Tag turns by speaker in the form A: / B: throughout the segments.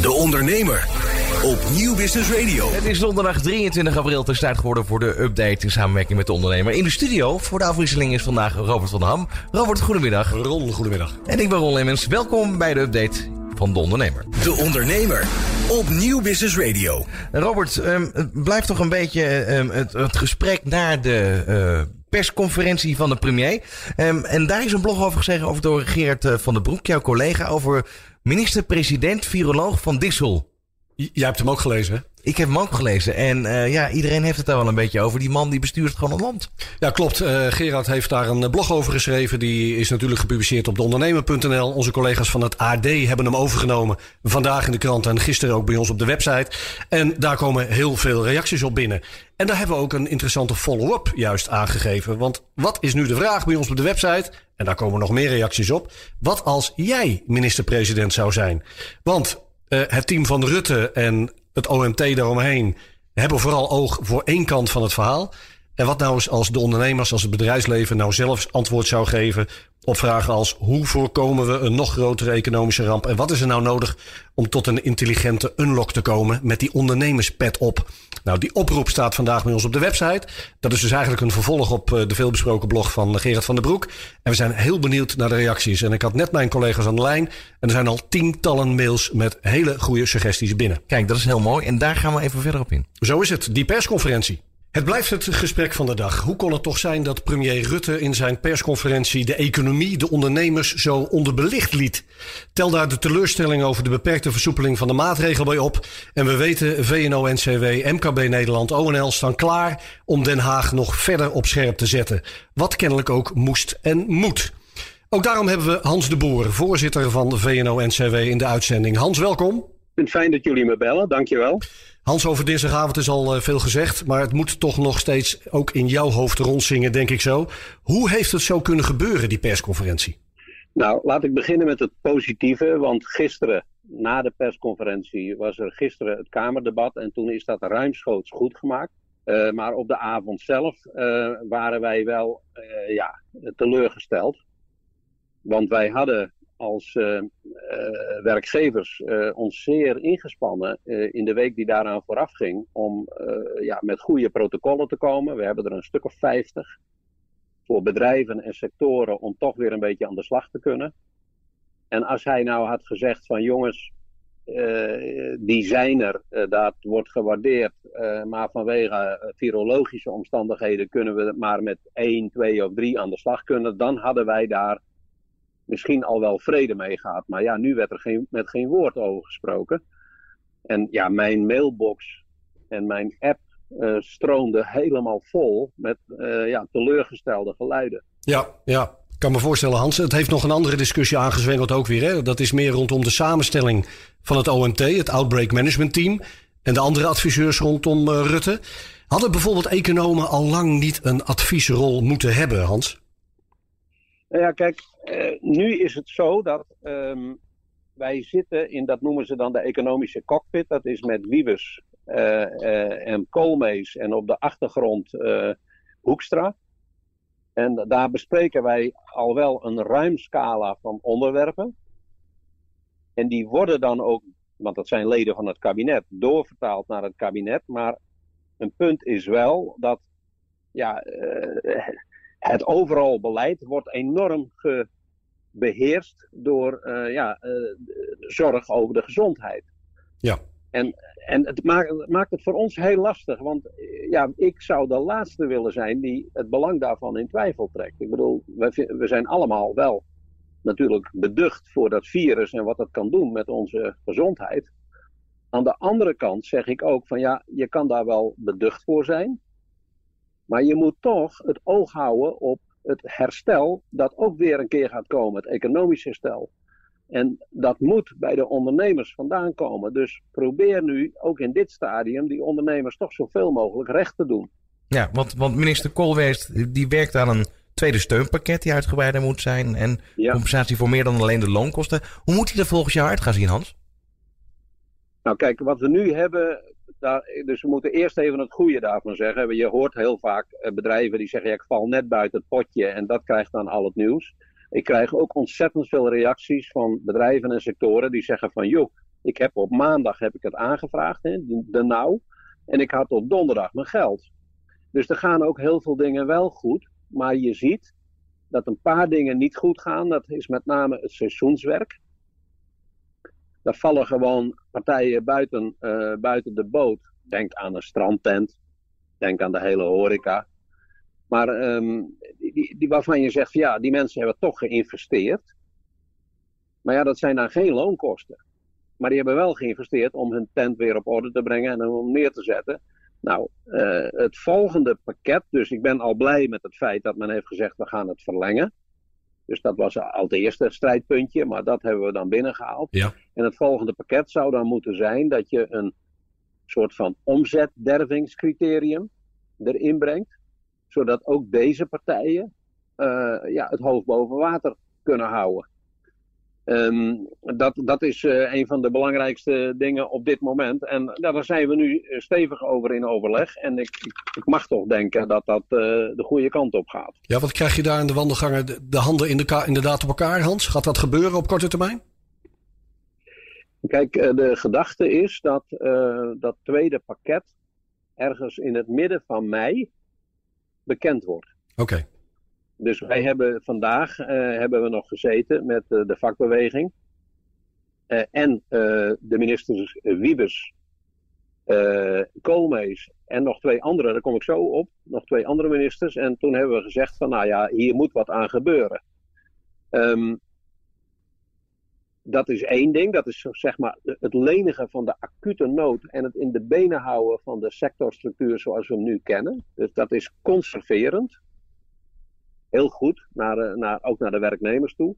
A: De Ondernemer op Nieuw Business Radio.
B: Het is donderdag 23 april. Het is tijd geworden voor de update in samenwerking met de ondernemer. In de studio voor de afwisseling is vandaag Robert van der Ham. Robert, goedemiddag.
C: Ron, goedemiddag.
B: En ik ben Ron Lemmens. Welkom bij de update van de ondernemer.
A: De Ondernemer op Nieuw Business Radio.
B: Robert, um, het blijft toch een beetje um, het, het, gesprek naar de uh, persconferentie van de premier. Um, en daar is een blog over gezegd over door Gerard uh, van der Broek, jouw collega, over minister-president, viroloog van Dissel.
C: Jij hebt hem ook gelezen, hè?
B: Ik heb hem ook gelezen. En uh, ja, iedereen heeft het daar wel een beetje over. Die man die bestuurt gewoon een land.
C: Ja, klopt. Uh, Gerard heeft daar een blog over geschreven. Die is natuurlijk gepubliceerd op deondernemer.nl. Onze collega's van het AD hebben hem overgenomen. Vandaag in de krant en gisteren ook bij ons op de website. En daar komen heel veel reacties op binnen. En daar hebben we ook een interessante follow-up juist aangegeven. Want wat is nu de vraag bij ons op de website? En daar komen nog meer reacties op. Wat als jij minister-president zou zijn? Want uh, het team van Rutte en het OMT daaromheen hebben vooral oog voor één kant van het verhaal. En wat nou eens als de ondernemers, als het bedrijfsleven nou zelf antwoord zou geven op vragen als hoe voorkomen we een nog grotere economische ramp en wat is er nou nodig om tot een intelligente unlock te komen met die ondernemerspet op. Nou, die oproep staat vandaag bij ons op de website. Dat is dus eigenlijk een vervolg op de veelbesproken blog van Gerard van der Broek. En we zijn heel benieuwd naar de reacties. En ik had net mijn collega's aan de lijn en er zijn al tientallen mails met hele goede suggesties binnen.
B: Kijk, dat is heel mooi en daar gaan we even verder op in.
C: Zo is het, die persconferentie. Het blijft het gesprek van de dag. Hoe kon het toch zijn dat premier Rutte in zijn persconferentie de economie, de ondernemers zo onderbelicht liet? Tel daar de teleurstelling over de beperkte versoepeling van de maatregel bij op. En we weten, VNO-NCW, MKB Nederland, ONL staan klaar om Den Haag nog verder op scherp te zetten. Wat kennelijk ook moest en moet. Ook daarom hebben we Hans de Boer, voorzitter van de VNO-NCW in de uitzending. Hans, welkom. Ik
D: vind het fijn dat jullie me bellen, dankjewel.
C: Hans, over dinsdagavond is al veel gezegd, maar het moet toch nog steeds ook in jouw hoofd rondzingen, denk ik zo. Hoe heeft het zo kunnen gebeuren, die persconferentie?
D: Nou, laat ik beginnen met het positieve, want gisteren, na de persconferentie, was er gisteren het Kamerdebat en toen is dat ruimschoots goed gemaakt. Uh, maar op de avond zelf uh, waren wij wel ja, teleurgesteld. Want wij hadden als uh, uh, werkgevers uh, ons zeer ingespannen in de week die daaraan vooraf ging om ja, met goede protocollen te komen. We hebben er een stuk of vijftig voor bedrijven en sectoren om toch weer een beetje aan de slag te kunnen. En als hij nou had gezegd van jongens, die zijn er, dat wordt gewaardeerd, maar vanwege virologische omstandigheden kunnen we maar met één, twee of drie aan de slag kunnen, dan hadden wij daar misschien al wel vrede mee gaat. Maar ja, nu werd er geen, met geen woord over gesproken. En ja, mijn mailbox en mijn app uh, stroomde helemaal vol met uh, ja, teleurgestelde geluiden.
C: Ja, ja. Ik kan me voorstellen, Hans. Het heeft nog een andere discussie aangezwengeld ook weer. Hè? Dat is meer rondom de samenstelling van het OMT, het Outbreak Management Team. En de andere adviseurs rondom uh, Rutte. Hadden bijvoorbeeld economen al lang niet een adviesrol moeten hebben, Hans?
D: Nou ja, kijk, uh, nu is het zo dat um, wij zitten in, dat noemen ze dan de economische cockpit. Dat is met Wiebes uh, uh, en Koolmees en op de achtergrond Hoekstra. En daar bespreken wij al wel een ruim scala van onderwerpen. En die worden dan ook, want dat zijn leden van het kabinet, doorvertaald naar het kabinet. Maar een punt is wel dat ja, het overal beleid wordt enorm beheerst door uh, ja, uh, zorg over de gezondheid.
C: Ja.
D: En, en het, maakt, het maakt het voor ons heel lastig, want ja, ik zou de laatste willen zijn die het belang daarvan in twijfel trekt. Ik bedoel, we, we zijn allemaal wel natuurlijk beducht voor dat virus en wat dat kan doen met onze gezondheid. Aan de andere kant zeg ik ook van ja, je kan daar wel beducht voor zijn. Maar je moet toch het oog houden op het herstel dat ook weer een keer gaat komen, het economisch herstel. En dat moet bij de ondernemers vandaan komen. Dus probeer nu ook in dit stadium die ondernemers toch zoveel mogelijk recht te doen.
B: Ja, want, want minister Koolwees die werkt aan een tweede steunpakket die uitgebreider moet zijn. En ja. compensatie voor meer dan alleen de loonkosten. Hoe moet hij er volgens jou uit gaan zien, Hans?
D: Nou kijk, wat we nu hebben, dus we moeten eerst even het goede daarvan zeggen. Je hoort heel vaak uh, bedrijven die zeggen: ja, ik val net buiten het potje en dat krijgt dan al het nieuws. Ik krijg ook ontzettend veel reacties van bedrijven en sectoren die zeggen: van joh, Ik heb op maandag heb ik het aangevraagd, hè, de, nou. En ik had tot donderdag mijn geld. Dus er gaan ook heel veel dingen wel goed. Maar je ziet dat een paar dingen niet goed gaan. Dat is met name het seizoenswerk. Daar vallen gewoon partijen buiten, uh, buiten de boot. Denk aan een strandtent. Denk aan de hele horeca. Maar um, die, waarvan je zegt, ja, die mensen hebben toch geïnvesteerd. Maar ja, dat zijn dan geen loonkosten. Maar die hebben wel geïnvesteerd om hun tent weer op orde te brengen en hem neer te zetten. Nou, uh, het volgende pakket, dus ik ben al blij met het feit dat men heeft gezegd we gaan het verlengen. Dus dat was al het eerste strijdpuntje, maar dat hebben we dan binnengehaald.
C: Ja.
D: En het volgende pakket zou dan moeten zijn dat je een soort van omzetdervingscriterium erin brengt. Zodat ook deze partijen uh, ja, het hoofd boven water kunnen houden. Um, dat, dat is uh, een van de belangrijkste dingen op dit moment. En nou, daar zijn we nu stevig over in overleg. En ik, ik, ik mag toch denken dat dat uh, de goede kant op gaat.
C: Ja, wat krijg je daar in de wandelgangen? De, de handen in de inderdaad op elkaar, Hans? Gaat dat gebeuren op korte termijn?
D: Kijk, de gedachte is dat dat tweede pakket ergens in het midden van mei bekend wordt.
C: Oké. Okay.
D: Dus wij hebben vandaag uh, hebben we nog gezeten met uh, de vakbeweging. Uh, en de ministers Wiebes, Koolmees en nog twee andere, daar kom ik zo op, nog twee andere ministers. En toen hebben we gezegd van nou ja, hier moet wat aan gebeuren. Um, dat is één ding, dat is zeg maar het lenigen van de acute nood en het in de benen houden van de sectorstructuur zoals we hem nu kennen. Dus dat is conserverend heel goed, naar, naar, ook naar de werknemers toe.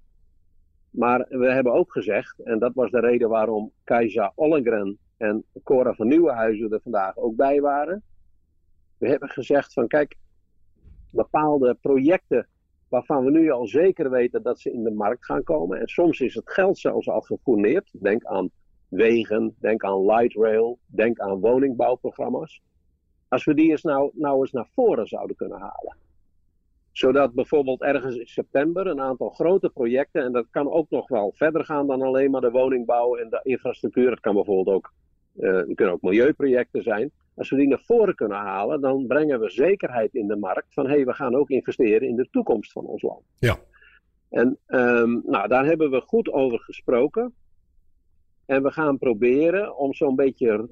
D: Maar we hebben ook gezegd, en dat was de reden waarom Kajsa Ollengren en Cora van Nieuwenhuizen er vandaag ook bij waren. We hebben gezegd van kijk, bepaalde projecten waarvan we nu al zeker weten dat ze in de markt gaan komen. En soms is het geld zelfs al gefourneerd. Denk aan wegen, denk aan light rail, denk aan woningbouwprogramma's. Als we die eens nou, nou eens naar voren zouden kunnen halen zodat bijvoorbeeld ergens in september een aantal grote projecten, en dat kan ook nog wel verder gaan dan alleen maar de woningbouw en de infrastructuur. Het kan bijvoorbeeld ook, uh, kunnen ook milieuprojecten zijn. Als we die naar voren kunnen halen, dan brengen we zekerheid in de markt van hé, hey, we gaan ook investeren in de toekomst van ons land.
C: Ja.
D: En um, nou, daar hebben we goed over gesproken. En we gaan proberen om zo'n beetje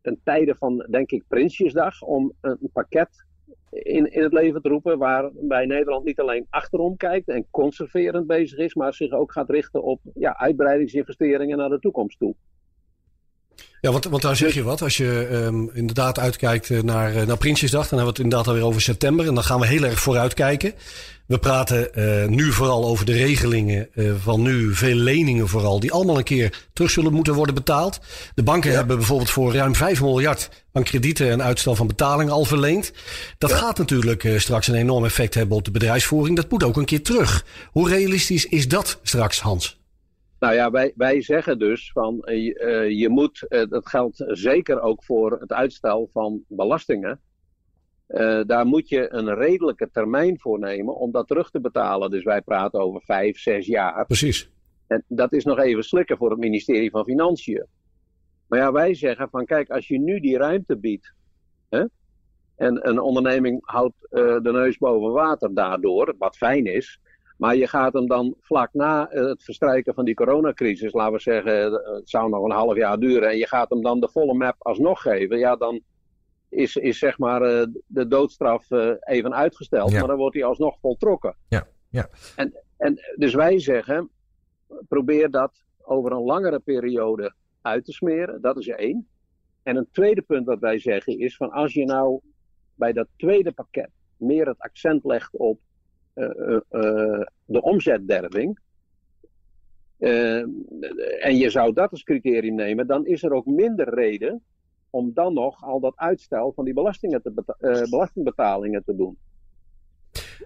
D: ten tijde van, denk ik, Prinsjesdag, om een pakket in, in het leven te roepen. Waarbij Nederland niet alleen achterom kijkt en conserverend bezig is, maar zich ook gaat richten op ja, uitbreidingsinvesteringen naar de toekomst toe.
C: Ja, want, want daar zeg je wat. Als je um, inderdaad uitkijkt naar, naar Prinsjesdag, dan hebben we het inderdaad alweer over september. En dan gaan we heel erg vooruit kijken. We praten uh, nu vooral over de regelingen uh, van nu, veel leningen vooral, die allemaal een keer terug zullen moeten worden betaald. De banken ja. hebben bijvoorbeeld voor ruim 5 miljard aan kredieten en uitstel van betalingen al verleend. Dat ja. gaat natuurlijk uh, straks een enorm effect hebben op de bedrijfsvoering. Dat moet ook een keer terug. Hoe realistisch is dat straks, Hans?
D: Nou ja, wij, wij zeggen dus van uh, je moet, uh, dat geldt zeker ook voor het uitstel van belastingen. Uh, daar moet je een redelijke termijn voor nemen om dat terug te betalen. Dus wij praten over vijf, zes jaar.
C: Precies.
D: En dat is nog even slikken voor het ministerie van Financiën. Maar ja, wij zeggen van kijk, als je nu die ruimte biedt. Hè, en een onderneming houdt de neus boven water daardoor, wat fijn is. Maar je gaat hem dan vlak na het verstrijken van die coronacrisis, laten we zeggen, het zou nog een half jaar duren, en je gaat hem dan de volle map alsnog geven, ja, dan is, is zeg maar de doodstraf even uitgesteld, ja. maar dan wordt hij alsnog voltrokken.
B: Ja, ja.
D: En, en dus wij zeggen, probeer dat over een langere periode uit te smeren, dat is één. En een tweede punt wat wij zeggen is van als je nou bij dat tweede pakket meer het accent legt op de omzetderving. En je zou dat als criterium nemen, dan is er ook minder reden om dan nog al dat uitstel van die belastingen te belastingbetalingen te doen.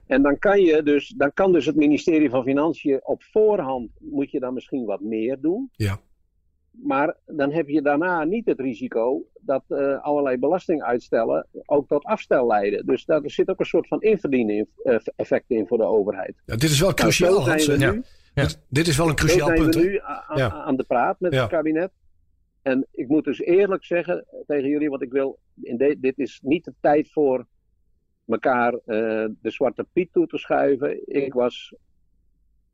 D: En dan kan, je dus, dan kan dus het ministerie van Financiën op voorhand, moet je dan misschien wat meer doen.
C: Ja.
D: Maar dan heb je daarna niet het risico dat uh, allerlei belastinguitstellen ook tot afstel leiden. Dus daar zit ook een soort van inverdiening effect in voor de overheid.
C: Ja, dit is wel cruciaal,
D: nou,
C: Hans.
D: Ja.
C: Dit, dit is wel een cruciaal punt.
D: we nu aan de praat met
C: Ja.
D: het kabinet. En ik moet dus eerlijk zeggen tegen jullie, want ik wil, in de- dit is niet de tijd voor elkaar eh, de zwarte piet toe te schuiven. Ik was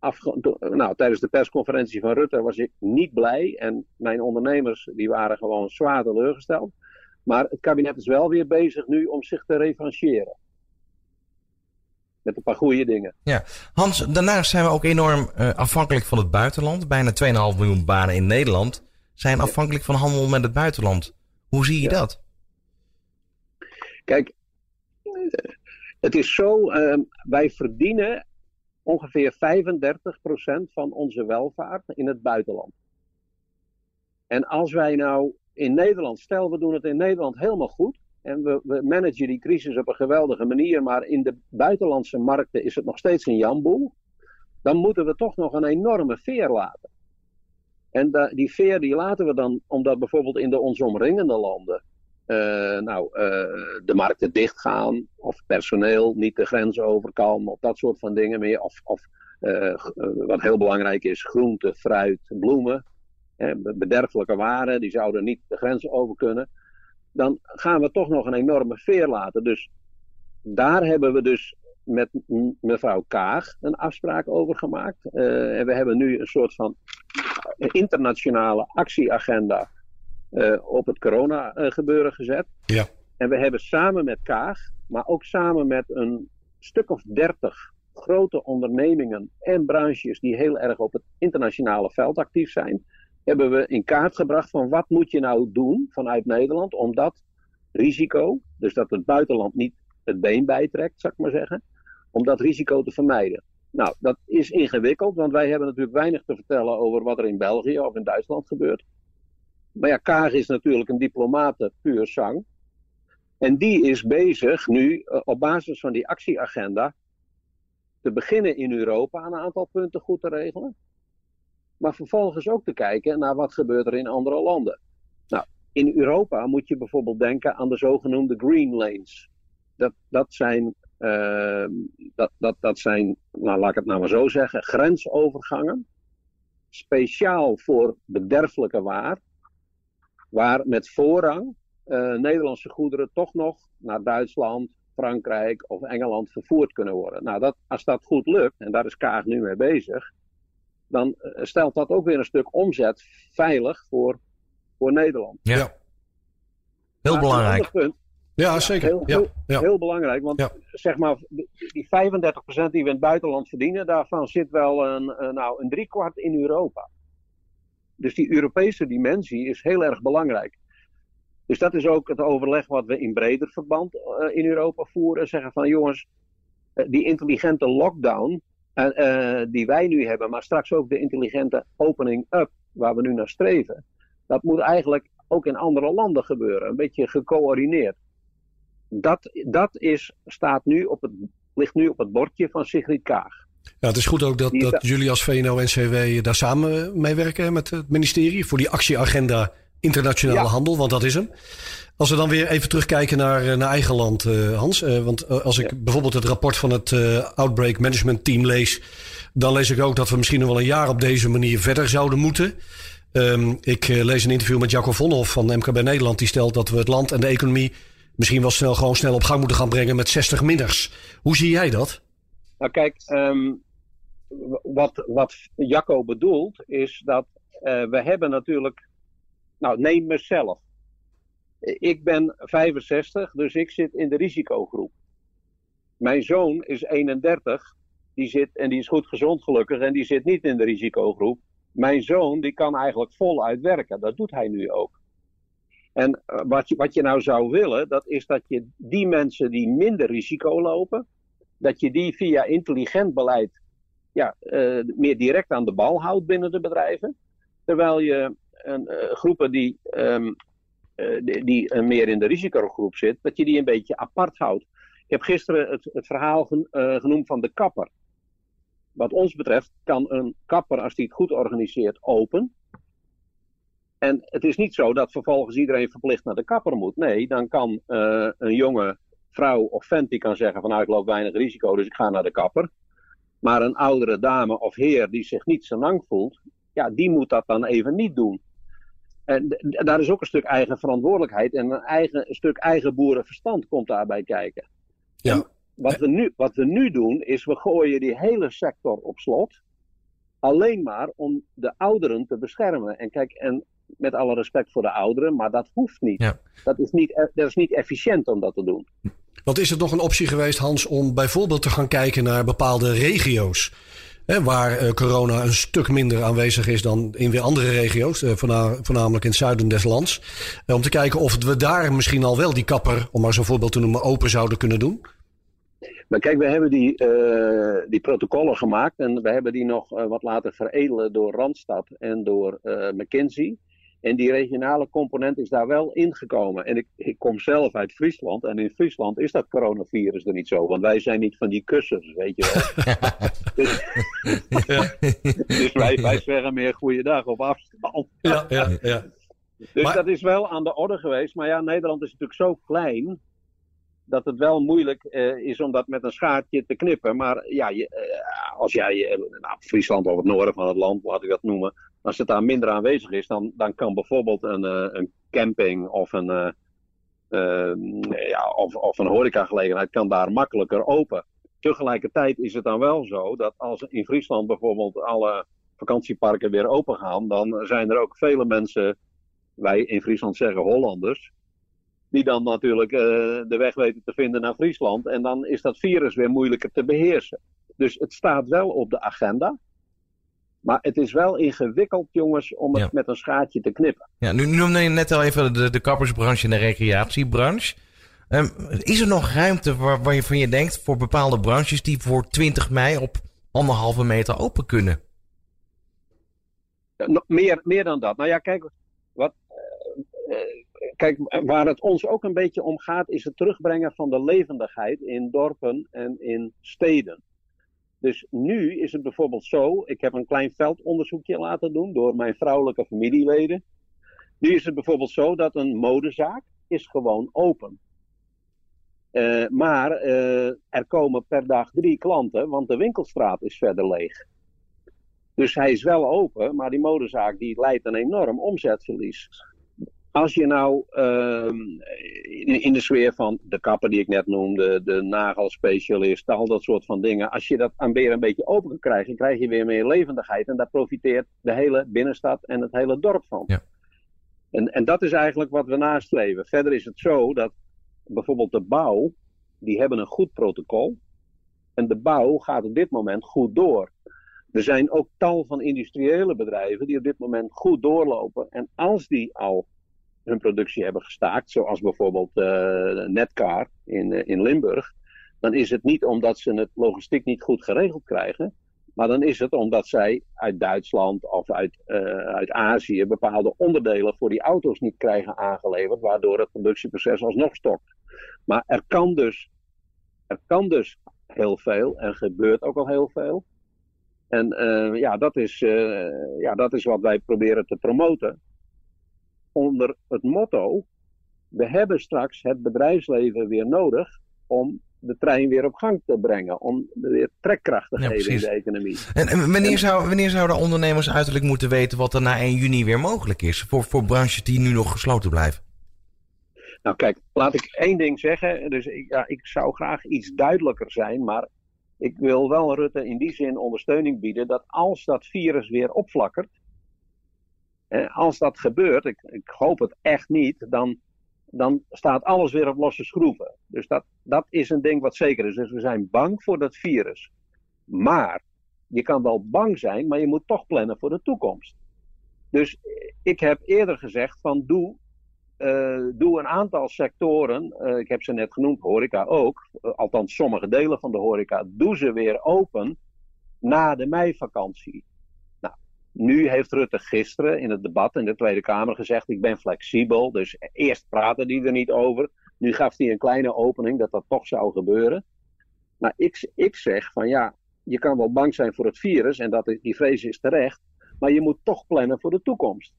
D: afge- nou, tijdens de persconferentie van Rutte was ik niet blij. En mijn ondernemers die waren gewoon zwaar teleurgesteld. Maar het kabinet is wel weer bezig nu om zich te revancheren. Met een paar goede dingen.
B: Hans, daarnaast zijn we ook enorm eh, afhankelijk van het buitenland. Bijna 2,5 miljoen banen in Nederland zijn afhankelijk van handel met het buitenland. Hoe zie je
D: Ja.
B: dat?
D: Kijk, het is zo, ehm, wij verdienen ongeveer 35% van onze welvaart in het buitenland. En als wij nou in Nederland, stel we doen het in Nederland helemaal goed. En we, we managen die crisis op een geweldige manier, maar in de buitenlandse markten is het nog steeds een jamboel. Dan moeten we toch nog een enorme veer laten. En die veer die laten we dan, omdat bijvoorbeeld in de ons omringende landen eh, nou, eh, de markten dichtgaan, of personeel niet de grens over kan, of dat soort van dingen meer. Of, of eh, wat heel belangrijk is, groente, fruit, bloemen, hè, be- bederfelijke waren, die zouden niet de grens over kunnen. Dan gaan we toch nog een enorme veer laten. Dus daar hebben we dus met mevrouw Kaag een afspraak over gemaakt. En we hebben nu een soort van internationale actieagenda op het corona-gebeuren gezet.
C: Ja.
D: En we hebben samen met Kaag, maar ook samen met een stuk of dertig grote ondernemingen en branches die heel erg op het internationale veld actief zijn, hebben we in kaart gebracht van wat moet je nou doen vanuit Nederland om dat risico, dus dat het buitenland niet het been bijtrekt, zou ik maar zeggen, om dat risico te vermijden. Nou, dat is ingewikkeld, want wij hebben natuurlijk weinig te vertellen over wat er in België of in Duitsland gebeurt. Maar ja, Kaag is natuurlijk een diplomate puur zang. En die is bezig nu eh, op basis van die actieagenda te beginnen in Europa een aantal punten goed te regelen. Maar vervolgens ook te kijken naar wat gebeurt er in andere landen. Nou, in Europa moet je bijvoorbeeld denken aan de zogenoemde green lanes. Dat, dat zijn, eh, dat, dat, dat zijn, nou laat ik het nou maar zo zeggen, grensovergangen. Speciaal voor bederfelijke waar. Waar met voorrang eh, Nederlandse goederen toch nog naar Duitsland, Frankrijk of Engeland vervoerd kunnen worden. Nou, dat, als dat goed lukt, en daar is Kaag nu mee bezig, dan eh, stelt dat ook weer een stuk omzet veilig voor, voor Nederland.
B: Ja.
C: Ja.
B: Heel belangrijk.
D: punt,
C: Ja, zeker.
D: heel-
C: ja, ja.
D: Heel belangrijk, want
C: Ja.
D: zeg maar, die die 35% die we in het buitenland verdienen, daarvan zit wel een, een, nou, een driekwart in Europa. Dus die Europese dimensie is heel erg belangrijk. Dus dat is ook het overleg wat we in breder verband eh, in Europa voeren. Zeggen van jongens, eh, die intelligente lockdown eh, die wij nu hebben, maar straks ook de intelligente opening up waar we nu naar streven. Dat moet eigenlijk ook in andere landen gebeuren, een beetje gecoördineerd. Dat, dat is, staat nu op het, ligt nu op het bordje van Sigrid Kaag.
C: Ja, het is goed ook dat, dat jullie als VNO-NCW daar samen mee werken met het ministerie voor die actieagenda internationale
D: Ja.
C: handel, want dat is hem. Als we dan weer even terugkijken naar, eh, naar eigen land, eh, Hans. eh, want als ik bijvoorbeeld het rapport van het Outbreak Management Team lees, dan lees ik ook dat we misschien nog wel een jaar op deze manier verder zouden moeten. Ehm, ik lees een interview met Jacco Vonhoff van MKB Nederland. Die stelt dat we het land en de economie misschien wel snel, gewoon snel op gang moeten gaan brengen met 60 minners. Hoe zie jij dat?
D: Nou kijk, ehm, wat, wat Jacco bedoelt is dat eh, we hebben natuurlijk, nou neem mezelf. Ik ben 65, dus ik zit in de risicogroep. Mijn zoon is 31, die zit, en die is goed gezond gelukkig, en die zit niet in de risicogroep. Mijn zoon die kan eigenlijk voluit werken, dat doet hij nu ook. En eh, wat je, wat je nou zou willen, dat is dat je die mensen die minder risico lopen, dat je die via intelligent beleid ja, eh, meer direct aan de bal houdt binnen de bedrijven. Terwijl je een, eh, groepen die, ehm, eh, die, die meer in de risicogroep zit, dat je die een beetje apart houdt. Ik heb gisteren het, het verhaal gen- genoemd van de kapper. Wat ons betreft kan een kapper, als die het goed organiseert, open. En het is niet zo dat vervolgens iedereen verplicht naar de kapper moet. Nee, dan kan een jonge vrouw of vent die kan zeggen van nou ik loop weinig risico, dus ik ga naar de kapper. Maar een oudere dame of heer die zich niet zo lang voelt, ja, die moet dat dan even niet doen. En daar is ook een stuk eigen verantwoordelijkheid en een, eigen, een stuk eigen boerenverstand komt daarbij kijken.
C: Ja.
D: wat, we nu, wat we nu doen, is we gooien die hele sector op slot. Alleen maar om de ouderen te beschermen. En kijk, en met alle respect voor de ouderen, maar dat hoeft niet.
B: Ja.
D: Dat, is niet e- dat is niet efficiënt om dat te doen.
C: Want is het nog een optie geweest, Hans, om bijvoorbeeld te gaan kijken naar bepaalde regio's? Hè, waar eh, corona een stuk minder aanwezig is dan in weer andere regio's, eh, voorna- voornamelijk in het zuiden des lands. Eh, om te kijken of we daar misschien al wel die kapper, om maar zo'n voorbeeld te noemen, open zouden kunnen doen.
D: Maar kijk, we hebben die, die protocollen gemaakt en we hebben die nog wat laten veredelen door Randstad en door McKinsey. En die regionale component is daar wel ingekomen. En ik, ik kom zelf uit Friesland. En in Friesland is dat coronavirus er niet zo. Want wij zijn niet van die kussens, weet je wel. dus dus wij, wij zeggen meer goeiedag op afstand.
C: Ja, ja, ja.
D: Dus
C: Maar-
D: dat is wel aan de orde geweest. Maar ja, Nederland is natuurlijk zo klein. Dat het wel moeilijk eh, is om dat met een schaartje te knippen. Maar ja, je, eh, als jij, eh, nou, Friesland of het noorden van het land, laat ik dat noemen. Als het daar minder aanwezig is, dan, dan kan bijvoorbeeld een, eh, een camping of een, eh, eh, ja, of, of een horecagelegenheid kan daar makkelijker open. Tegelijkertijd is het dan wel zo dat als in Friesland bijvoorbeeld alle vakantieparken weer open gaan, dan zijn er ook vele mensen, wij in Friesland zeggen Hollanders, die dan natuurlijk de weg weten te vinden naar Friesland. En dan is dat virus weer moeilijker te beheersen. Dus het staat wel op de agenda. Maar het is wel ingewikkeld, jongens, om het
B: Ja.
D: met een schaartje te knippen.
B: Ja, nu noemde je net al even de, de kappersbranche en de recreatiebranche. Ehm, is er nog ruimte waar, waar je van je denkt voor bepaalde branches die voor 20 mei op anderhalve meter open kunnen?
D: Ja, meer, meer dan dat. Nou ja, kijk, wat, eh, eh, kijk, waar het ons ook een beetje om gaat, is het terugbrengen van de levendigheid in dorpen en in steden. Dus nu is het bijvoorbeeld zo, ik heb een klein veldonderzoekje laten doen door mijn vrouwelijke familieleden. Nu is het bijvoorbeeld zo dat een modezaak is gewoon open. Eh, maar eh, er komen per dag drie klanten, want de winkelstraat is verder leeg. Dus hij is wel open, maar die modezaak die leidt een enorm omzetverlies. Als je nou ehm, in, in de sfeer van de kapper die ik net noemde, de nagelspecialist, al dat soort van dingen, als je dat aan weer een beetje open kan krijgen, krijg je weer meer levendigheid. En daar profiteert de hele binnenstad en het hele dorp van.
B: Ja.
D: En, en dat is eigenlijk wat we nastreven. Verder is het zo dat bijvoorbeeld de bouw, die hebben een goed protocol. En de bouw gaat op dit moment goed door. Er zijn ook tal van industriële bedrijven die op dit moment goed doorlopen. En als die al hun productie hebben gestaakt, zoals bijvoorbeeld eh, Netcar in, eh, in Limburg, dan is het niet omdat ze het logistiek niet goed geregeld krijgen, maar dan is het omdat zij uit Duitsland of uit, eh, uit Azië bepaalde onderdelen voor die auto's niet krijgen aangeleverd, waardoor het productieproces alsnog stokt. Maar er kan dus, er kan dus heel veel en gebeurt ook al heel veel. En ja, dat is, ja, dat is wat wij proberen te promoten. Onder het motto: we hebben straks het bedrijfsleven weer nodig om de trein weer op gang te brengen. Om weer trekkracht te
B: Ja,
D: geven in de economie.
B: En, en wanneer, zou, wanneer zouden ondernemers uiterlijk moeten weten wat er na 1 juni weer mogelijk is? Voor, voor branches die nu nog gesloten blijven.
D: Nou, kijk, laat ik één ding zeggen. Dus ik, ja, ik zou graag iets duidelijker zijn, maar ik wil wel Rutte in die zin ondersteuning bieden dat als dat virus weer opflakkert, als dat gebeurt, ik, ik hoop het echt niet, dan, dan staat alles weer op losse schroeven. Dus dat, dat is een ding wat zeker is. Dus we zijn bang voor dat virus. Maar je kan wel bang zijn, maar je moet toch plannen voor de toekomst. Dus ik heb eerder gezegd van doe eh, doe een aantal sectoren, eh, ik heb ze net genoemd, horeca ook, eh, althans sommige delen van de horeca, doe ze weer open na de meivakantie. Nu heeft Rutte gisteren in het debat in de Tweede Kamer gezegd, ik ben flexibel, dus eerst praten die er niet over, nu gaf hij een kleine opening dat dat toch zou gebeuren. Maar ik, ik zeg van ja, je kan wel bang zijn voor het virus en dat, die vrees is terecht, maar je moet toch plannen voor de toekomst.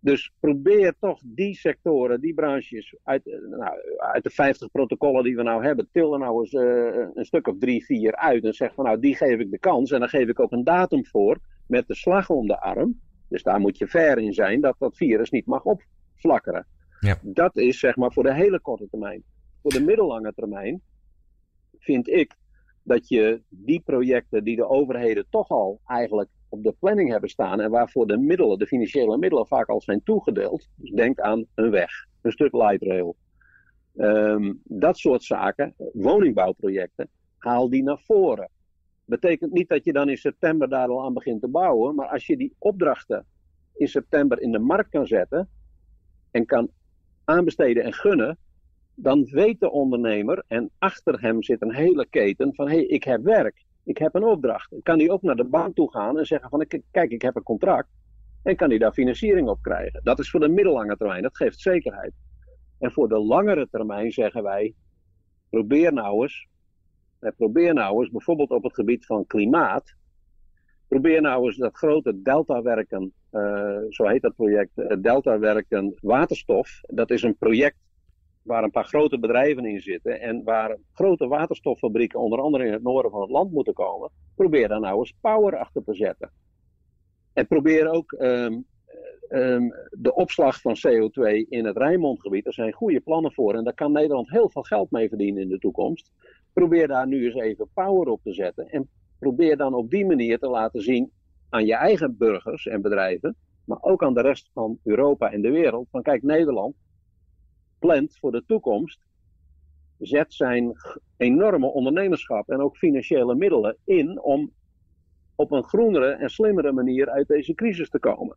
D: Dus probeer toch die sectoren, die branches, uit, nou, uit de 50 protocollen die we nou hebben, til er nou eens uh, een stuk of drie, vier uit. En zeg van nou, die geef ik de kans. En dan geef ik ook een datum voor met de slag om de arm. Dus daar moet je ver in zijn dat dat virus niet mag opflakkeren. Ja. Dat is zeg maar voor de hele korte termijn. Voor de middellange termijn vind ik dat je die projecten die de overheden toch al eigenlijk op de planning hebben staan en waarvoor de middelen, de financiële middelen vaak al zijn toegedeeld. Dus denk aan een weg, een stuk light rail. Ehm, dat soort zaken, woningbouwprojecten, haal die naar voren. Betekent niet dat je dan in september daar al aan begint te bouwen, maar als je die opdrachten in september in de markt kan zetten en kan aanbesteden en gunnen, dan weet de ondernemer, en achter hem zit een hele keten van hé, hey, ik heb werk, ik heb een opdracht. Kan hij ook naar de bank toe gaan en zeggen van kijk, ik heb een contract. En kan hij daar financiering op krijgen. Dat is voor de middellange termijn, dat geeft zekerheid. En voor de langere termijn zeggen wij, probeer nou eens, probeer nou eens bijvoorbeeld op het gebied van klimaat, probeer nou eens dat grote deltawerken, uh, zo heet dat project, uh, deltawerken waterstof. Dat is een project waar een paar grote bedrijven in zitten en waar grote waterstoffabrieken, onder andere in het noorden van het land, moeten komen, probeer daar nou eens power achter te zetten. En probeer ook um, um, de opslag van CO2 in het Rijnmondgebied. Er zijn goede plannen voor en daar kan Nederland heel veel geld mee verdienen in de toekomst. Probeer daar nu eens even power op te zetten. En probeer dan op die manier te laten zien aan je eigen burgers en bedrijven, maar ook aan de rest van Europa en de wereld: van kijk, Nederland plant voor de toekomst, zet zijn enorme ondernemerschap en ook financiële middelen in om op een groenere en slimmere manier uit deze crisis te komen.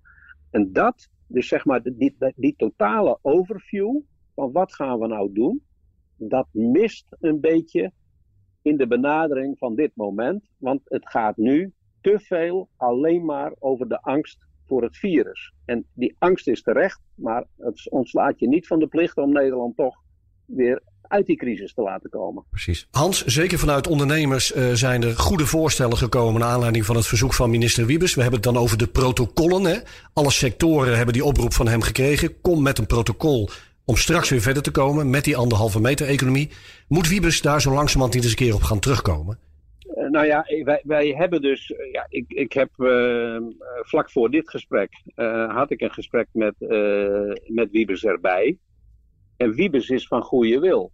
D: En dat, dus zeg maar, die, die totale overview van wat gaan we nou doen, dat mist een beetje in de benadering van dit moment. Want het gaat nu te veel alleen maar over de angst voor het virus. En die angst is terecht, maar het ontslaat je niet van de plicht om Nederland toch weer uit die crisis te laten komen.
C: Precies. Hans, zeker vanuit ondernemers uh, zijn er goede voorstellen gekomen naar aanleiding van het verzoek van minister Wiebes. We hebben het dan over de protocollen. Hè? Alle sectoren hebben die oproep van hem gekregen. Kom met een protocol om straks weer verder te komen met die anderhalve meter economie. Moet Wiebes daar zo langzamerhand niet eens een keer op gaan terugkomen?
D: Uh, nou ja, wij, wij hebben dus, ja, ik, ik heb uh, vlak voor dit gesprek, had ik een gesprek met, met Wiebes erbij. En Wiebes is van goede wil.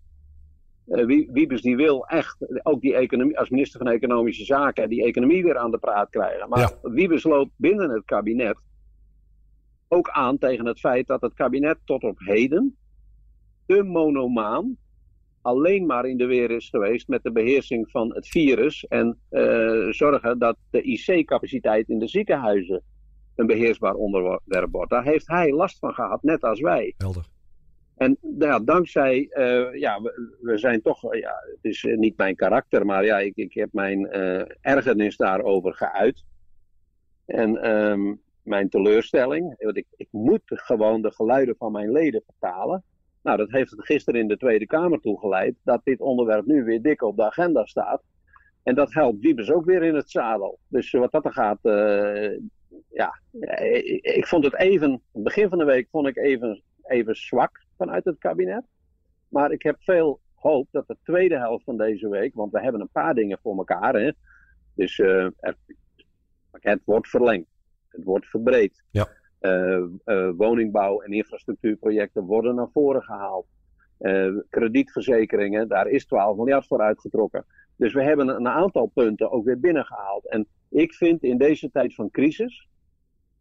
D: Wiebes die wil echt ook die economie, als minister van Economische Zaken, die economie weer aan de praat krijgen. Maar ja. Wiebes loopt binnen het kabinet ook aan tegen het feit dat het kabinet tot op heden te monomaan alleen maar in de weer is geweest met de beheersing van het virus en uh, zorgen dat de IC-capaciteit in de ziekenhuizen een beheersbaar onderwerp wordt. Daar heeft hij last van gehad, net als wij.
C: Helder.
D: En ja, dankzij, uh, ja, we, zijn toch, ja, het is niet mijn karakter, maar ja, ik, ik heb mijn ergernis daarover geuit. En um, mijn teleurstelling, want ik, ik moet gewoon de geluiden van mijn leden vertalen. Nou, dat heeft gisteren in de Tweede Kamer toegeleid dat dit onderwerp nu weer dik op de agenda staat. En dat helpt Wiebes ook weer in het zadel. Dus wat dat er gaat, ja, ik, ik, vond het even, begin van de week vond ik even, even zwak vanuit het kabinet. Maar ik heb veel hoop dat de tweede helft van deze week, want we hebben een paar dingen voor elkaar, hè. Dus uh, het pakket wordt verlengd, het wordt verbreed.
C: Ja.
D: Uh, uh, woningbouw en infrastructuurprojecten worden naar voren gehaald. Kredietverzekeringen, daar is 12 miljard voor uitgetrokken. Dus we hebben een aantal punten ook weer binnengehaald. En ik vind in deze tijd van crisis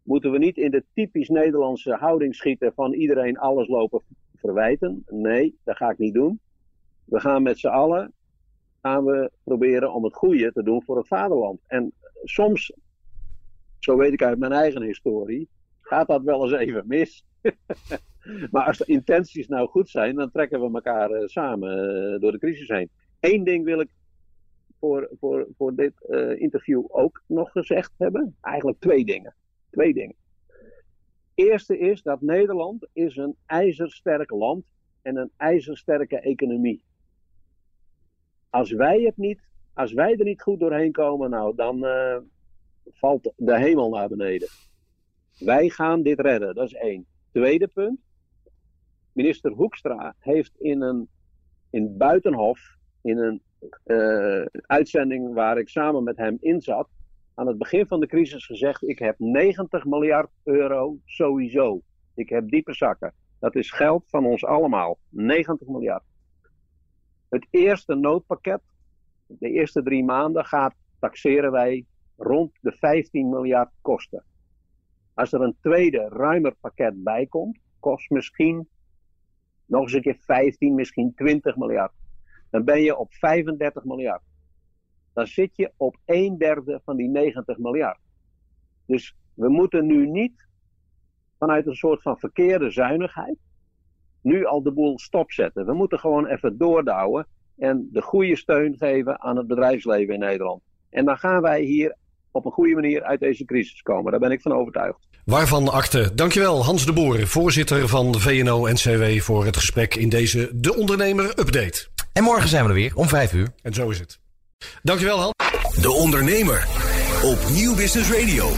D: moeten we niet in de typisch Nederlandse houding schieten van iedereen alles lopen verwijten. Nee, dat ga ik niet doen. We gaan met z'n allen gaan we proberen om het goede te doen voor het vaderland. En soms, zo weet ik uit mijn eigen historie, gaat dat wel eens even mis. maar als de intenties nou goed zijn, dan trekken we elkaar uh, samen uh, door de crisis heen. Eén ding wil ik voor, voor, voor dit uh, interview ook nog gezegd hebben. Eigenlijk twee dingen. Twee dingen. Eerste is dat Nederland is een ijzersterk land en een ijzersterke economie. Als wij het niet, als wij er niet goed doorheen komen, nou, dan valt de hemel naar beneden. Wij gaan dit redden, dat is één. Tweede punt. Minister Hoekstra heeft in een in Buitenhof, in een uh, uitzending waar ik samen met hem in zat, aan het begin van de crisis gezegd: Ik heb 90 miljard euro sowieso. Ik heb diepe zakken. Dat is geld van ons allemaal. 90 miljard. Het eerste noodpakket, de eerste drie maanden, gaat, taxeren wij rond de 15 miljard kosten. Als er een tweede, ruimer pakket bij komt, kost misschien nog eens een keer 15, misschien 20 miljard. Dan ben je op 35 miljard. Dan zit je op een derde van die 90 miljard. Dus we moeten nu niet vanuit een soort van verkeerde zuinigheid nu al de boel stopzetten. We moeten gewoon even doordouwen en de goede steun geven aan het bedrijfsleven in Nederland. En dan gaan wij hier op een goede manier uit deze crisis komen. Daar ben ik van overtuigd.
C: Waarvan akte. Dankjewel Hans de Boer, voorzitter van de VNO-NCW voor het gesprek in deze De Ondernemer Update.
B: En morgen zijn we er weer om vijf uur.
C: En zo is het. Dankjewel Hans.
A: De Ondernemer op Nieuw Business Radio.